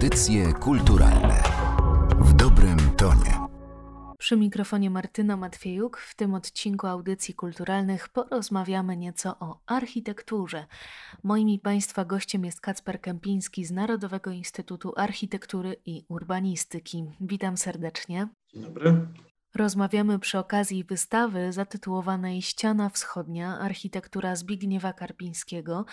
Audycje kulturalne w dobrym tonie. Przy mikrofonie Martyna Matwiejuk w tym odcinku audycji kulturalnych porozmawiamy nieco o architekturze. Moim i Państwa gościem jest Kacper Kępiński z Narodowego Instytutu Architektury i Urbanistyki. Witam serdecznie. Dzień dobry. Rozmawiamy przy okazji wystawy zatytułowanej Ściana Wschodnia architektura Zbigniewa Karpińskiego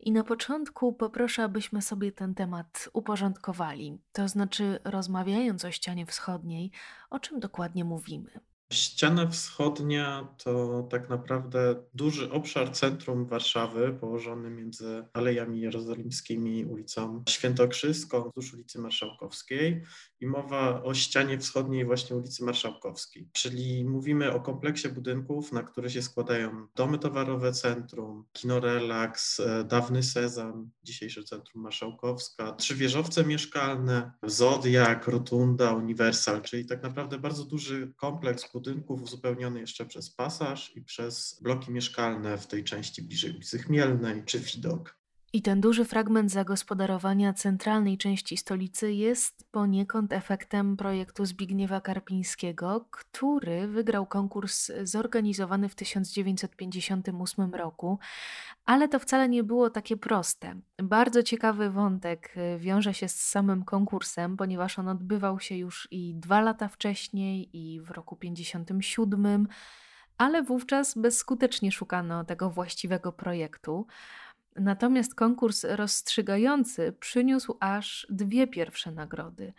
i na początku poproszę, abyśmy sobie ten temat uporządkowali. To znaczy, rozmawiając o ścianie wschodniej, o czym dokładnie mówimy? Ściana wschodnia to tak naprawdę duży obszar centrum Warszawy, położony między Alejami Jerozolimskimi, ulicą Świętokrzyską, wzdłuż ulicy Marszałkowskiej i mowa o ścianie wschodniej właśnie ulicy Marszałkowskiej. Czyli mówimy o kompleksie budynków, na które się składają domy towarowe centrum, kino Relax, e, dawny Sezam, dzisiejsze centrum Marszałkowska, trzy wieżowce mieszkalne, Zodiak, Rotunda, Uniwersal, czyli tak naprawdę bardzo duży kompleks budynków, uzupełniony jeszcze przez pasaż i przez bloki mieszkalne w tej części bliżej ulicy Chmielnej czy Widok. I ten duży fragment zagospodarowania centralnej części stolicy jest poniekąd efektem projektu Zbigniewa Karpińskiego, który wygrał konkurs zorganizowany w 1958 roku, ale to wcale nie było takie proste. Bardzo ciekawy wątek y, wiąże się z samym konkursem, ponieważ on odbywał się już i dwa lata wcześniej, i w roku 1957, ale wówczas bezskutecznie szukano tego właściwego projektu. Natomiast konkurs rozstrzygający przyniósł aż dwie pierwsze nagrody.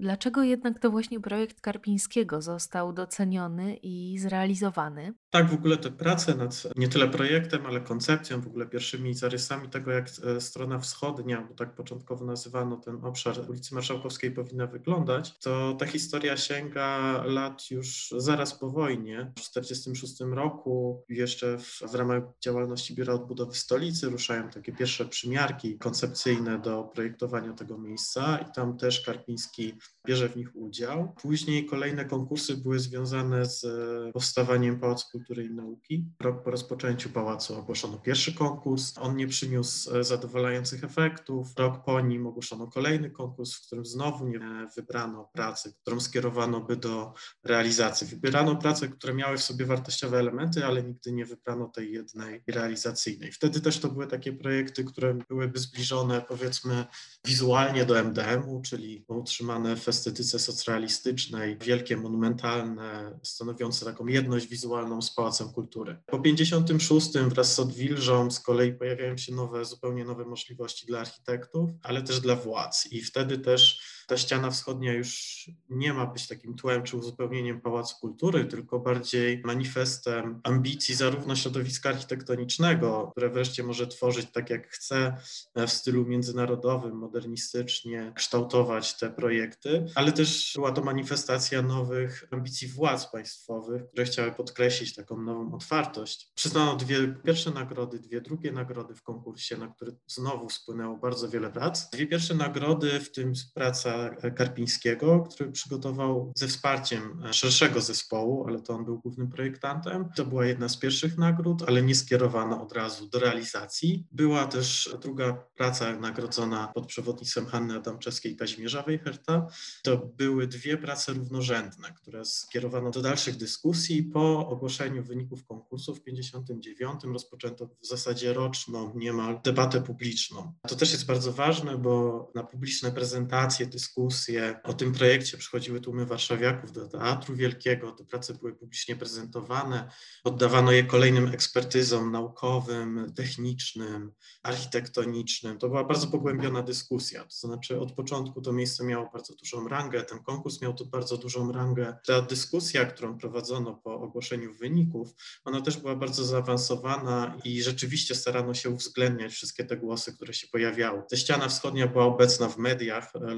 Dlaczego jednak to właśnie projekt Karpińskiego został doceniony i zrealizowany? Tak, w ogóle te prace nad nie tyle projektem, ale koncepcją, w ogóle pierwszymi zarysami tego, jak e, strona wschodnia, bo tak początkowo nazywano ten obszar ulicy Marszałkowskiej powinna wyglądać, to ta historia sięga lat już zaraz po wojnie. W 1946 roku jeszcze w, w ramach działalności Biura Odbudowy Stolicy ruszają takie pierwsze przymiarki koncepcyjne do projektowania tego miejsca i tam też Karpiński bierze w nich udział. Później kolejne konkursy były związane z e, powstawaniem Pałacu Kultury i Nauki. Rok po rozpoczęciu pałacu ogłoszono pierwszy konkurs. On nie przyniósł e, zadowalających efektów. Rok po nim ogłoszono kolejny konkurs, w którym znowu nie wybrano pracy, którą skierowano by do realizacji. Wybierano prace, które miały w sobie wartościowe elementy, ale nigdy nie wybrano tej jednej realizacyjnej. Wtedy też to były takie projekty, które byłyby zbliżone powiedzmy wizualnie do MDM-u, czyli utrzymane w estetyce socrealistycznej, wielkie, monumentalne, stanowiące taką jedność wizualną z Pałacem Kultury. Po 56 wraz z Odwilżą z kolei pojawiają się nowe, zupełnie nowe możliwości dla architektów, ale też dla władz i wtedy też ta ściana wschodnia już nie ma być takim tłem czy uzupełnieniem Pałacu Kultury, tylko bardziej manifestem ambicji zarówno środowiska architektonicznego, które wreszcie może tworzyć tak jak chce w stylu międzynarodowym, modernistycznie, kształtować te projekty, ale też była to manifestacja nowych ambicji władz państwowych, które chciały podkreślić taką nową otwartość. Przyznano dwie pierwsze nagrody, dwie drugie nagrody w konkursie, na który znowu spłynęło bardzo wiele prac. Dwie pierwsze nagrody, w tym praca Karpińskiego, który przygotował ze wsparciem szerszego zespołu, ale to on był głównym projektantem. To była jedna z pierwszych nagród, ale nie skierowana od razu do realizacji. Była też druga praca nagrodzona pod przewodnictwem Hanny Adamczewskiej i Kazimierza Wejherta. To były dwie prace równorzędne, które skierowano do dalszych dyskusji. Po ogłoszeniu wyników konkursu w 59 rozpoczęto w zasadzie roczną niemal debatę publiczną. To też jest bardzo ważne, bo na publiczne prezentacje, dyskusje, dyskusje o tym projekcie przychodziły tłumy warszawiaków do Teatru Wielkiego, te prace były publicznie prezentowane, oddawano je kolejnym ekspertyzom naukowym, technicznym, architektonicznym. To była bardzo pogłębiona dyskusja, to znaczy od początku to miejsce miało bardzo dużą rangę, ten konkurs miał tu bardzo dużą rangę. Ta dyskusja, którą prowadzono po ogłoszeniu wyników, ona też była bardzo zaawansowana i rzeczywiście starano się uwzględniać wszystkie te głosy, które się pojawiały. Ta ściana wschodnia była obecna w mediach e,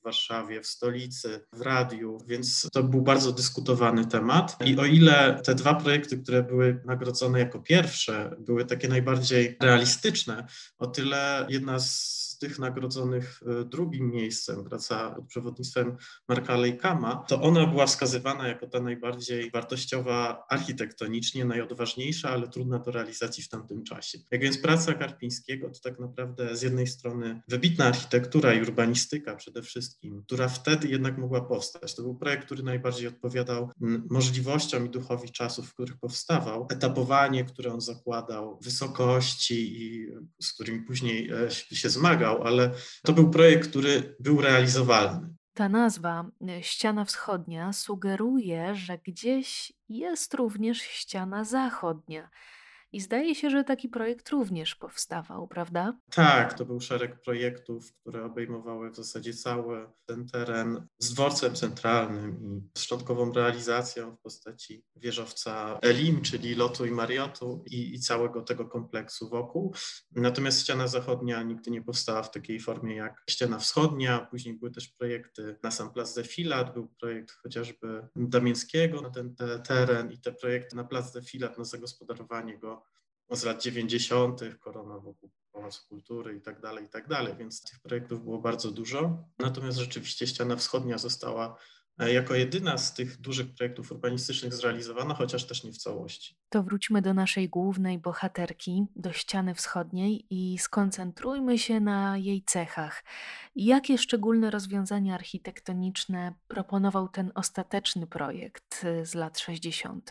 w Warszawie, w stolicy, w radiu, więc to był bardzo dyskutowany temat. I o ile te dwa projekty, które były nagrodzone jako pierwsze, były takie najbardziej realistyczne, o tyle jedna z tych nagrodzonych e, drugim miejscem, praca pod przewodnictwem Marka Lejkama, to ona była wskazywana jako ta najbardziej wartościowa architektonicznie, najodważniejsza, ale trudna do realizacji w tamtym czasie. Jak więc praca Karpińskiego to tak naprawdę z jednej strony wybitna architektura i urbanistyka przede wszystkim, która wtedy jednak mogła powstać. To był projekt, który najbardziej odpowiadał możliwościom i duchowi czasów, w których powstawał. Etapowanie, które on zakładał, wysokości, i z którymi później e, się zmagał, ale to był projekt, który był realizowalny. Ta nazwa e, ściana wschodnia sugeruje, że gdzieś jest również ściana zachodnia. I zdaje się, że taki projekt również powstawał, prawda? Tak, to był szereg projektów, które obejmowały w zasadzie cały ten teren z dworcem centralnym i z szczątkową realizacją w postaci wieżowca Elim, czyli lotu i Mariotu i, i całego tego kompleksu wokół. Natomiast ściana zachodnia nigdy nie powstała w takiej formie jak ściana wschodnia. Później były też projekty na sam Plac de Filat, był projekt chociażby Damińskiego na ten te, teren i te projekty na Plac de Filat, na zagospodarowanie go z lat 90., korona wokół Pałacu Kultury i tak dalej, i tak dalej, więc tych projektów było bardzo dużo. Natomiast rzeczywiście ściana wschodnia została e, jako jedyna z tych dużych projektów urbanistycznych zrealizowana, chociaż też nie w całości. To wróćmy do naszej głównej bohaterki, do ściany wschodniej i skoncentrujmy się na jej cechach. Jakie szczególne rozwiązania architektoniczne proponował ten ostateczny projekt e, z lat 60.?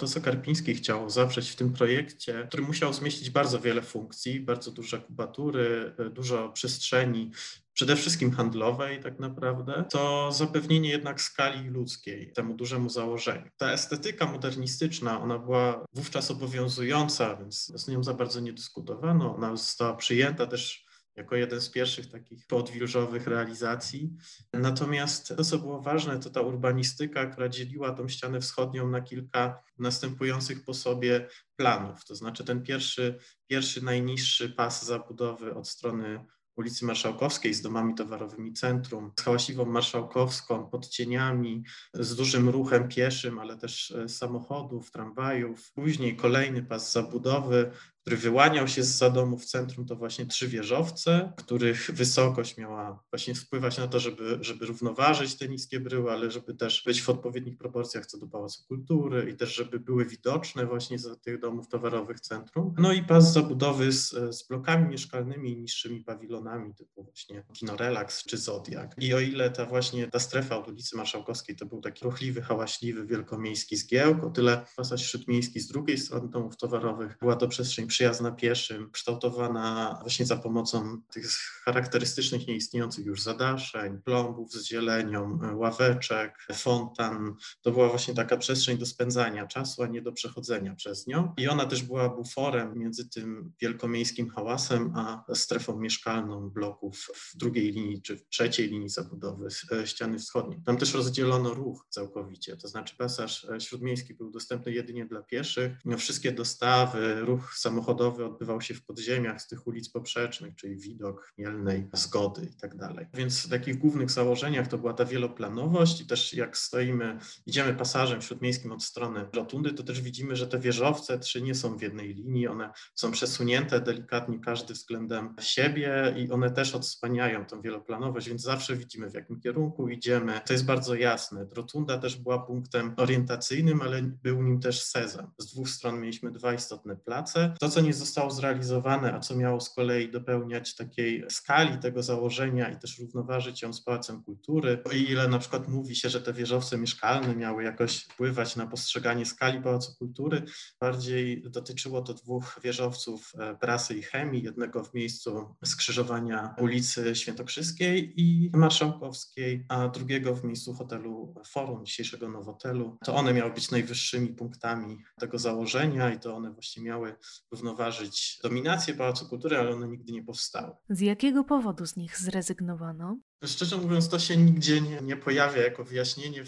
To, co Karpiński chciał zawrzeć w tym projekcie, który musiał zmieścić bardzo wiele funkcji, bardzo duże kubatury, e, dużo przestrzeni, przede wszystkim handlowej tak naprawdę, to zapewnienie jednak skali ludzkiej temu dużemu założeniu. Ta estetyka modernistyczna, ona była wówczas obowiązująca, więc z nią za bardzo nie dyskutowano. Ona została przyjęta też jako jeden z pierwszych takich podwilżowych realizacji. Natomiast to, co było ważne, to ta urbanistyka, która dzieliła tą ścianę wschodnią na kilka następujących po sobie planów. To znaczy ten pierwszy, pierwszy najniższy pas zabudowy od strony ulicy Marszałkowskiej z domami towarowymi centrum, z hałaśliwą marszałkowską, pod cieniami, z dużym ruchem pieszym, ale też e, samochodów, tramwajów. Później kolejny pas zabudowy który wyłaniał się z zadomu w centrum, to właśnie trzy wieżowce, których wysokość miała właśnie wpływać na to, żeby, żeby równoważyć te niskie bryły, ale żeby też być w odpowiednich proporcjach co do Pałacu Kultury i też żeby były widoczne właśnie z tych domów towarowych centrum. No i pas zabudowy z, z blokami mieszkalnymi i niższymi pawilonami typu właśnie Kino Relax czy Zodiak. I o ile ta właśnie ta strefa od ulicy Marszałkowskiej to był taki ruchliwy, hałaśliwy, wielkomiejski zgiełk, o tyle pasać śródmiejski z drugiej strony domów towarowych była to przestrzeń przyjazna pieszym, kształtowana właśnie za pomocą tych charakterystycznych, nieistniejących już zadaszeń, plombów z zielenią, ławeczek, fontan. To była właśnie taka przestrzeń do spędzania czasu, a nie do przechodzenia przez nią. I ona też była buforem między tym wielkomiejskim hałasem, a strefą mieszkalną bloków w drugiej linii czy w trzeciej linii zabudowy e, ściany wschodniej. Tam też rozdzielono ruch całkowicie, to znaczy pasaż e, śródmiejski był dostępny jedynie dla pieszych. Wszystkie dostawy, ruch samochodowy, samochodowy odbywał się w podziemiach z tych ulic poprzecznych, czyli widok Mielnej, Zgody i tak dalej. Więc w takich głównych założeniach to była ta wieloplanowość i też jak stoimy, idziemy pasażem śródmiejskim od strony rotundy, to też widzimy, że te wieżowce trzy nie są w jednej linii, one są przesunięte delikatnie każdy względem siebie i one też odsłaniają tą wieloplanowość, więc zawsze widzimy w jakim kierunku idziemy. To jest bardzo jasne. Rotunda też była punktem orientacyjnym, ale był nim też sezam. Z dwóch stron mieliśmy dwa istotne place. To, co nie zostało zrealizowane, a co miało z kolei dopełniać takiej skali tego założenia i też równoważyć ją z Pałacem Kultury, o ile na przykład mówi się, że te wieżowce mieszkalne miały jakoś wpływać na postrzeganie skali Pałacu Kultury, bardziej dotyczyło to dwóch wieżowców e, prasy i chemii, jednego w miejscu skrzyżowania ulicy Świętokrzyskiej i Marszałkowskiej, a drugiego w miejscu hotelu Forum, dzisiejszego Nowotelu. To one miały być najwyższymi punktami tego założenia i to one właśnie miały równoważyć dominację Pałacu Kultury, ale one nigdy nie powstały. Z jakiego powodu z nich zrezygnowano? Szczerze mówiąc, to się nigdzie nie, nie pojawia jako wyjaśnienie.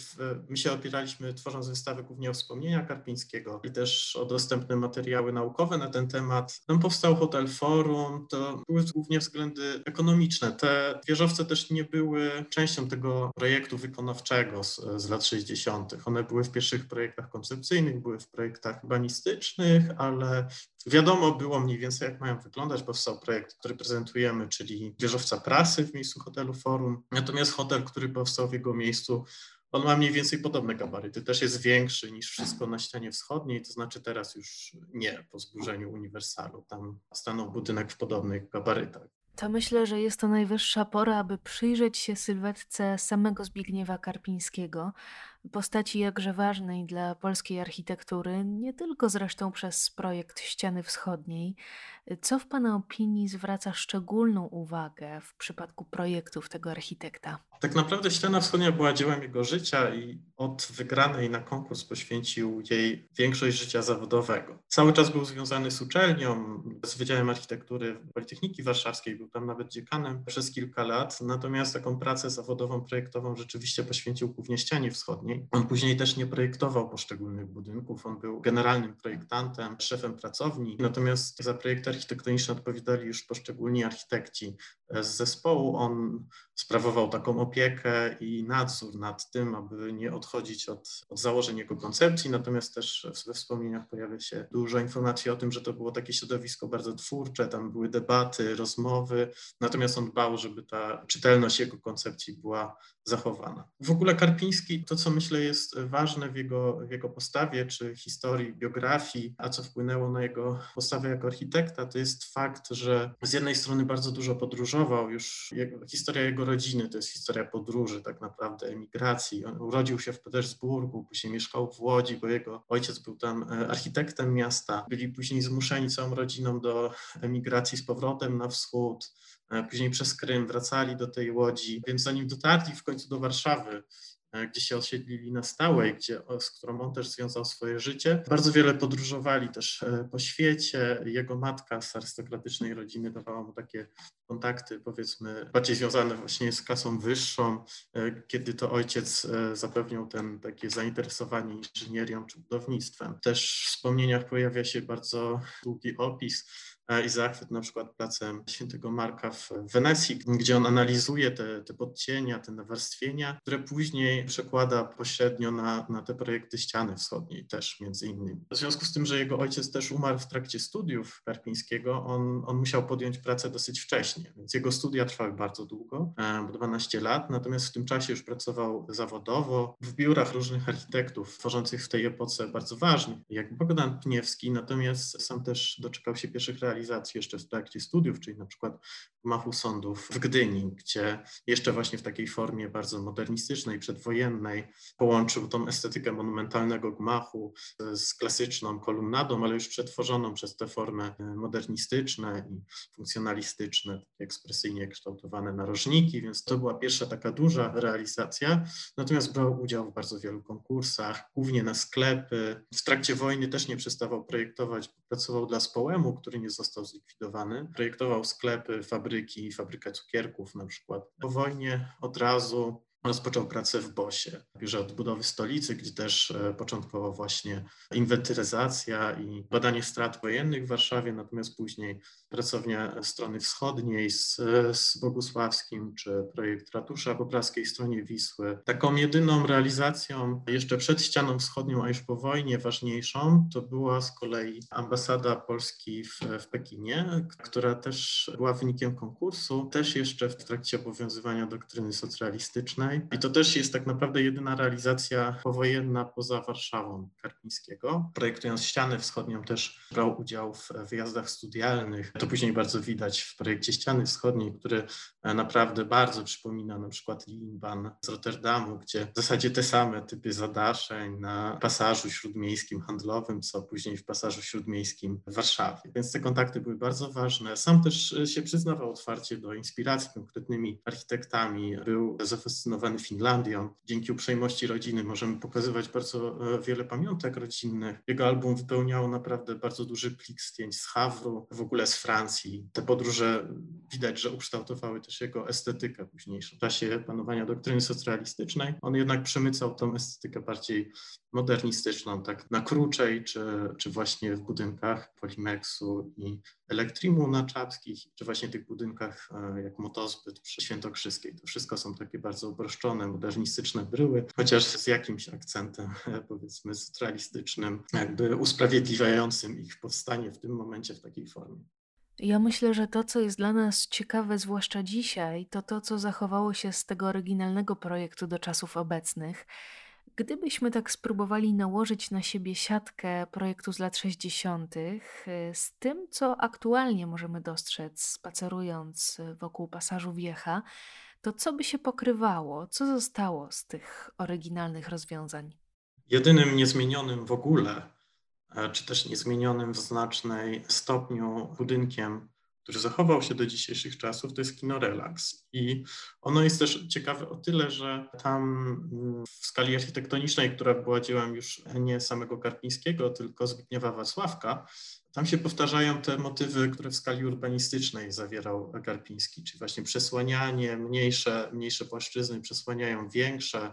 My się opieraliśmy, tworząc wystawę, głównie o wspomnienia Karpińskiego i też o dostępne materiały naukowe na ten temat. Tam powstał hotel Forum, to były głównie względy ekonomiczne. Te wieżowce też nie były częścią tego projektu wykonawczego z, z lat 60. One były w pierwszych projektach koncepcyjnych, były w projektach urbanistycznych, ale Wiadomo było mniej więcej, jak mają wyglądać. Powstał projekt, który prezentujemy, czyli wieżowca prasy w miejscu hotelu Forum. Natomiast hotel, który powstał w jego miejscu, on ma mniej więcej podobne gabaryty. Też jest większy niż wszystko na ścianie wschodniej, to znaczy teraz już nie po zburzeniu uniwersalu. Tam stanął budynek w podobnych gabarytach. To myślę, że jest to najwyższa pora, aby przyjrzeć się sylwetce samego Zbigniewa Karpińskiego, postaci jakże ważnej dla polskiej architektury, nie tylko zresztą przez projekt Ściany Wschodniej. Co w Pana opinii zwraca szczególną uwagę w przypadku projektów tego architekta? Tak naprawdę Ściana Wschodnia była dziełem jego życia i od wygranej na konkurs poświęcił jej większość życia zawodowego. Cały czas był związany z uczelnią, z Wydziałem Architektury Politechniki Warszawskiej, był tam nawet dziekanem przez kilka lat, natomiast taką pracę zawodową, projektową rzeczywiście poświęcił głównie Ścianie Wschodniej. On później też nie projektował poszczególnych budynków, on był generalnym projektantem, szefem pracowni, natomiast za projekt architektoniczny odpowiadali już poszczególni architekci z zespołu. On sprawował taką opiekę i nadzór nad tym, aby nie odchodzić od, od założeń jego koncepcji, natomiast też we wspomnieniach pojawia się dużo informacji o tym, że to było takie środowisko bardzo twórcze, tam były debaty, rozmowy, natomiast on dbał, żeby ta czytelność jego koncepcji była zachowana. W ogóle Karpiński, to co myślę jest ważne w jego, w jego postawie, czy historii, biografii, a co wpłynęło na jego postawę jako architekta, to jest fakt, że z jednej strony bardzo dużo podróżował, już jego, historia jego rodziny to jest historia podróży, tak naprawdę emigracji. On urodził się w Petersburgu, później mieszkał w Łodzi, bo jego ojciec był tam e, architektem miasta. Byli później zmuszeni całą rodziną do emigracji z powrotem na wschód e, później przez Krym wracali do tej łodzi, więc zanim dotarli w końcu do Warszawy, gdzie się osiedlili na stałe, gdzie, z którą on też związał swoje życie. Bardzo wiele podróżowali też e, po świecie. Jego matka z arystokratycznej rodziny dawała mu takie kontakty, powiedzmy, bardziej związane właśnie z klasą wyższą, e, kiedy to ojciec zapewniał ten takie zainteresowanie inżynierią czy budownictwem. Też w wspomnieniach pojawia się bardzo długi opis i zachwyt na przykład placem świętego Marka w Wenecji, gdzie on analizuje te, te podcienia, te nawarstwienia, które później przekłada pośrednio na, na te projekty ściany wschodniej też między innymi. W związku z tym, że jego ojciec też umarł w trakcie studiów Karpińskiego, on, on musiał podjąć pracę dosyć wcześnie, więc jego studia trwały bardzo długo, 12 e, lat, natomiast w tym czasie już pracował zawodowo w biurach różnych architektów tworzących w tej epoce bardzo ważnych, jak Bogdan Pniewski, natomiast sam też doczekał się pierwszych realizacji realizacji jeszcze w trakcie studiów, czyli na przykład Machu Sądów w Gdyni, gdzie jeszcze właśnie w takiej formie bardzo modernistycznej, przedwojennej połączył tą estetykę monumentalnego gmachu z klasyczną kolumnadą, ale już przetworzoną przez te formy modernistyczne i funkcjonalistyczne, ekspresyjnie kształtowane narożniki, więc to była pierwsza taka duża realizacja. Natomiast brał udział w bardzo wielu konkursach, głównie na sklepy. W trakcie wojny też nie przestawał projektować, pracował dla Społemu, który nie został zlikwidowany. Projektował sklepy, fabryki, fabrykę cukierków na przykład. Po wojnie od razu rozpoczął pracę w BOSie, biurze odbudowy stolicy, gdzie też e, początkowo właśnie inwentaryzacja i badanie strat wojennych w Warszawie, natomiast później pracownia strony wschodniej z, z Bogusławskim, czy projekt ratusza po praskiej stronie Wisły. Taką jedyną realizacją jeszcze przed ścianą wschodnią, a już po wojnie ważniejszą, to była z kolei ambasada Polski w, w Pekinie, która też była wynikiem konkursu, też jeszcze w trakcie obowiązywania doktryny socjalistycznej, i to też jest tak naprawdę jedyna realizacja powojenna poza Warszawą Karpińskiego. Projektując ścianę wschodnią też brał udział w wyjazdach studialnych. To później bardzo widać w projekcie ściany wschodniej, który naprawdę bardzo przypomina na przykład Limban z Rotterdamu, gdzie w zasadzie te same typy zadaszeń na pasażu śródmiejskim handlowym, co później w pasażu śródmiejskim w Warszawie. Więc te kontakty były bardzo ważne. Sam też się przyznawał otwarcie do inspiracji konkretnymi architektami. Był zafascynowany Finlandią. Dzięki uprzejmości rodziny możemy pokazywać bardzo e, wiele pamiątek rodzinnych. Jego album wypełniało naprawdę bardzo duży plik zdjęć z Hawru, w ogóle z Francji Francji. Te podróże widać, że ukształtowały też jego estetykę późniejszą. W czasie panowania doktryny socrealistycznej on jednak przemycał tą estetykę bardziej modernistyczną, tak na Kruczej, czy, czy właśnie w budynkach Polimexu i Elektrimu na Czapskich, czy właśnie tych budynkach e, jak Motozbyt przy Świętokrzyskiej. To wszystko są takie bardzo uproszczone, modernistyczne bryły, chociaż z jakimś akcentem, powiedzmy, socrealistycznym, jakby usprawiedliwiającym ich powstanie w tym momencie w takiej formie. Ja myślę, że to, co jest dla nas ciekawe, zwłaszcza dzisiaj, to to, co zachowało się z tego oryginalnego projektu do czasów obecnych. Gdybyśmy tak spróbowali nałożyć na siebie siatkę projektu z lat 60., y, z tym, co aktualnie możemy dostrzec, spacerując wokół pasażu Wiecha, to co by się pokrywało? Co zostało z tych oryginalnych rozwiązań? Jedynym niezmienionym w ogóle, czy też niezmienionym w znacznej stopniu budynkiem który zachował się do dzisiejszych czasów, to jest kino Relax. I ono jest też ciekawe o tyle, że tam mm, w skali architektonicznej, która była dziełem już nie samego Karpińskiego, tylko Zbigniewa Wacławka, tam się powtarzają te motywy, które w skali urbanistycznej zawierał Karpiński, czyli właśnie przesłanianie, mniejsze, mniejsze płaszczyzny przesłaniają większe,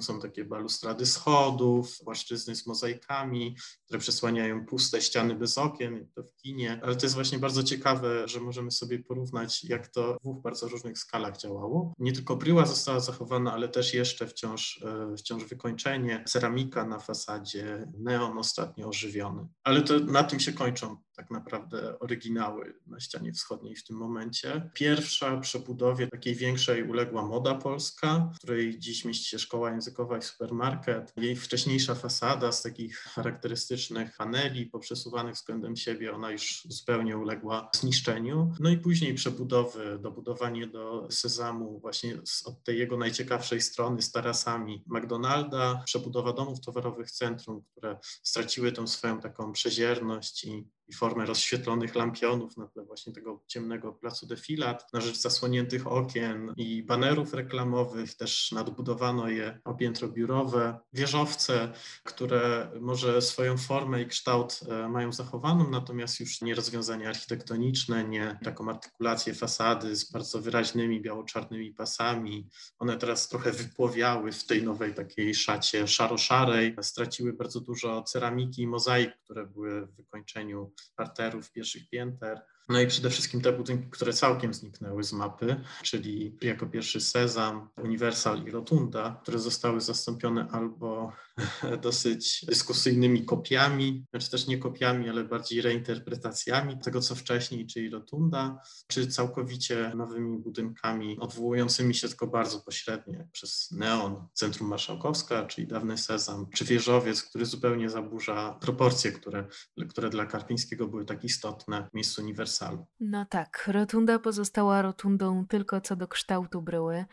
są takie balustrady schodów, płaszczyzny z mozaikami, które przesłaniają puste ściany bez okien, jak to w kinie. Ale to jest właśnie bardzo ciekawe, że możemy sobie porównać, jak to w dwóch bardzo różnych skalach działało. Nie tylko bryła została zachowana, ale też jeszcze wciąż, e, wciąż wykończenie, ceramika na fasadzie, neon ostatnio ożywiony. Ale to na tym się kończą tak naprawdę oryginały na ścianie wschodniej w tym momencie. Pierwsza przy budowie takiej większej uległa Moda Polska, w której dziś mieści się szkoła językowa i supermarket. Jej wcześniejsza fasada z takich charakterystycznych paneli poprzesuwanych względem siebie, ona już zupełnie uległa zniszczeniu. No i później przebudowy, dobudowanie do Sezamu właśnie od tej jego najciekawszej strony z tarasami McDonalda, przebudowa domów towarowych centrum, które straciły tą swoją taką przezierność i i formę rozświetlonych lampionów na tle właśnie tego ciemnego placu defilat, na rzecz zasłoniętych okien i banerów reklamowych. Też nadbudowano je o piętro biurowe. Wieżowce, które może swoją formę i kształt e, mają zachowaną, natomiast już nie rozwiązania architektoniczne, nie taką artykulację fasady z bardzo wyraźnymi biało-czarnymi pasami. One teraz trochę wypłowiały w tej nowej takiej szacie szaro-szarej. Straciły bardzo dużo ceramiki i mozaik, które były w wykończeniu parterów, pierwszych pięter. No i przede wszystkim te budynki, które całkiem zniknęły z mapy, czyli jako pierwszy Sezam, Universal i Rotunda, które zostały zastąpione albo dosyć dyskusyjnymi kopiami, znaczy też nie kopiami, ale bardziej reinterpretacjami tego, co wcześniej, czyli Rotunda, czy całkowicie nowymi budynkami odwołującymi się tylko bardzo pośrednio przez Neon, Centrum Marszałkowska, czyli dawny Sezam, czy Wieżowiec, który zupełnie zaburza proporcje, które, które dla Karpińskiego były tak istotne w miejscu No tak, rotunda pozostała rotundą tylko co do kształtu bryły.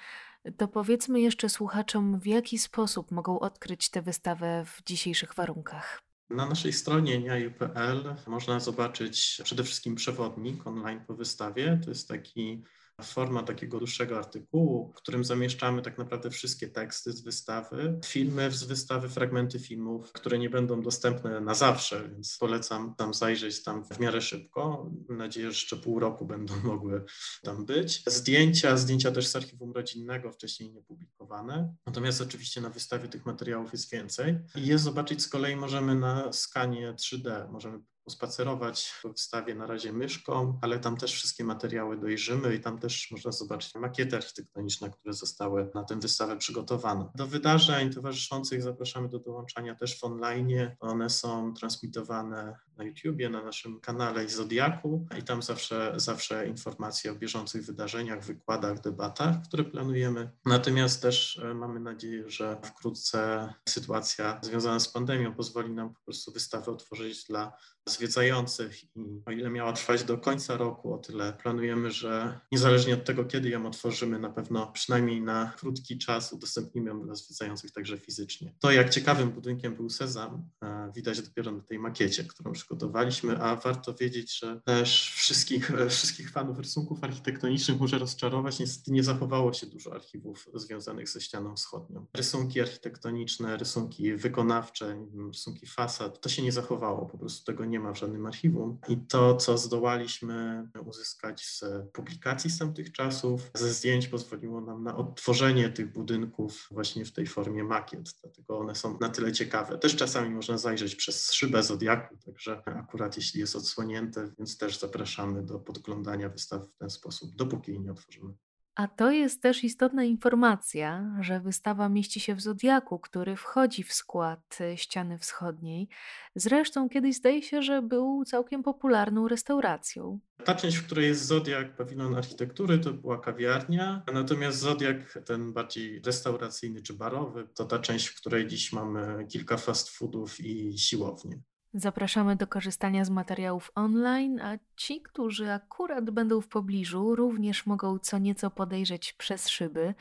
To powiedzmy jeszcze słuchaczom, w jaki sposób mogą odkryć tę wystawę w dzisiejszych warunkach. Na naszej stronie niaju.pl można zobaczyć przede wszystkim przewodnik online po wystawie. To jest taki forma takiego dłuższego artykułu, w którym zamieszczamy tak naprawdę wszystkie teksty z wystawy, filmy z wystawy, fragmenty filmów, które nie będą dostępne na zawsze, więc polecam tam zajrzeć tam w miarę szybko. Mam nadzieję, że jeszcze pół roku będą mogły tam być. Zdjęcia, zdjęcia też z archiwum rodzinnego, wcześniej niepublikowane. Natomiast oczywiście na wystawie tych materiałów jest więcej. I je zobaczyć z kolei możemy na skanie 3D. Możemy pospacerować po wystawie na razie myszką, ale tam też wszystkie materiały dojrzymy i tam też można zobaczyć makiety architektoniczne, które zostały na tę wystawę przygotowane. Do wydarzeń towarzyszących zapraszamy do dołączania też w online. One są transmitowane na YouTubie, na naszym kanale Zodiaku i tam zawsze, zawsze informacje o bieżących wydarzeniach, wykładach, debatach, które planujemy. Natomiast też e, mamy nadzieję, że wkrótce sytuacja związana z pandemią pozwoli nam po prostu wystawę otworzyć dla zwiedzających i o ile miała trwać do końca roku, o tyle planujemy, że niezależnie od tego, kiedy ją otworzymy, na pewno przynajmniej na krótki czas udostępnimy ją dla zwiedzających także fizycznie. To, jak ciekawym budynkiem był Sezam, e, widać dopiero na tej makiecie, którą przygotowaliśmy, a warto wiedzieć, że też wszystkich, wszystkich fanów rysunków architektonicznych może rozczarować. Niestety nie zachowało się dużo archiwów związanych ze ścianą wschodnią. Rysunki architektoniczne, rysunki wykonawcze, rysunki fasad, to się nie zachowało, po prostu tego nie ma w żadnym archiwum. I to, co zdołaliśmy uzyskać z publikacji z tamtych czasów, ze zdjęć pozwoliło nam na odtworzenie tych budynków właśnie w tej formie makiet, dlatego one są na tyle ciekawe. Też czasami można zajrzeć przez szybę Zodiaku, także akurat jeśli jest odsłonięte, więc też zapraszamy do podglądania wystaw w ten sposób, dopóki jej nie otworzymy. A to jest też istotna informacja, że wystawa mieści się w Zodiaku, który wchodzi w skład y, ściany wschodniej. Zresztą kiedyś zdaje się, że był całkiem popularną restauracją. Ta część, w której jest Zodiak, pawilon architektury, to była kawiarnia, natomiast Zodiak, ten bardziej restauracyjny czy barowy, to ta część, w której dziś mamy kilka fast foodów i siłownie. Zapraszamy do korzystania z materiałów online, a ci, którzy akurat będą w pobliżu, również mogą co nieco podejrzeć przez szyby.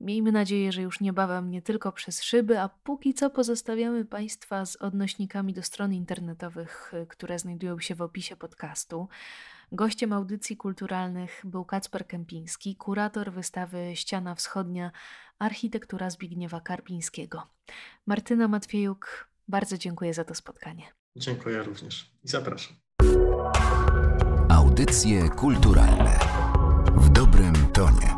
Miejmy nadzieję, że już niebawem nie tylko przez szyby, a póki co pozostawiamy Państwa z odnośnikami do stron internetowych, które znajdują się w opisie podcastu. Gościem audycji kulturalnych był Kacper Kępiński, kurator wystawy Ściana Wschodnia Architektura Zbigniewa Karpińskiego. Martyna Matwiejuk, bardzo dziękuję za to spotkanie. Dziękuję również i zapraszam. Audycje kulturalne w dobrym tonie.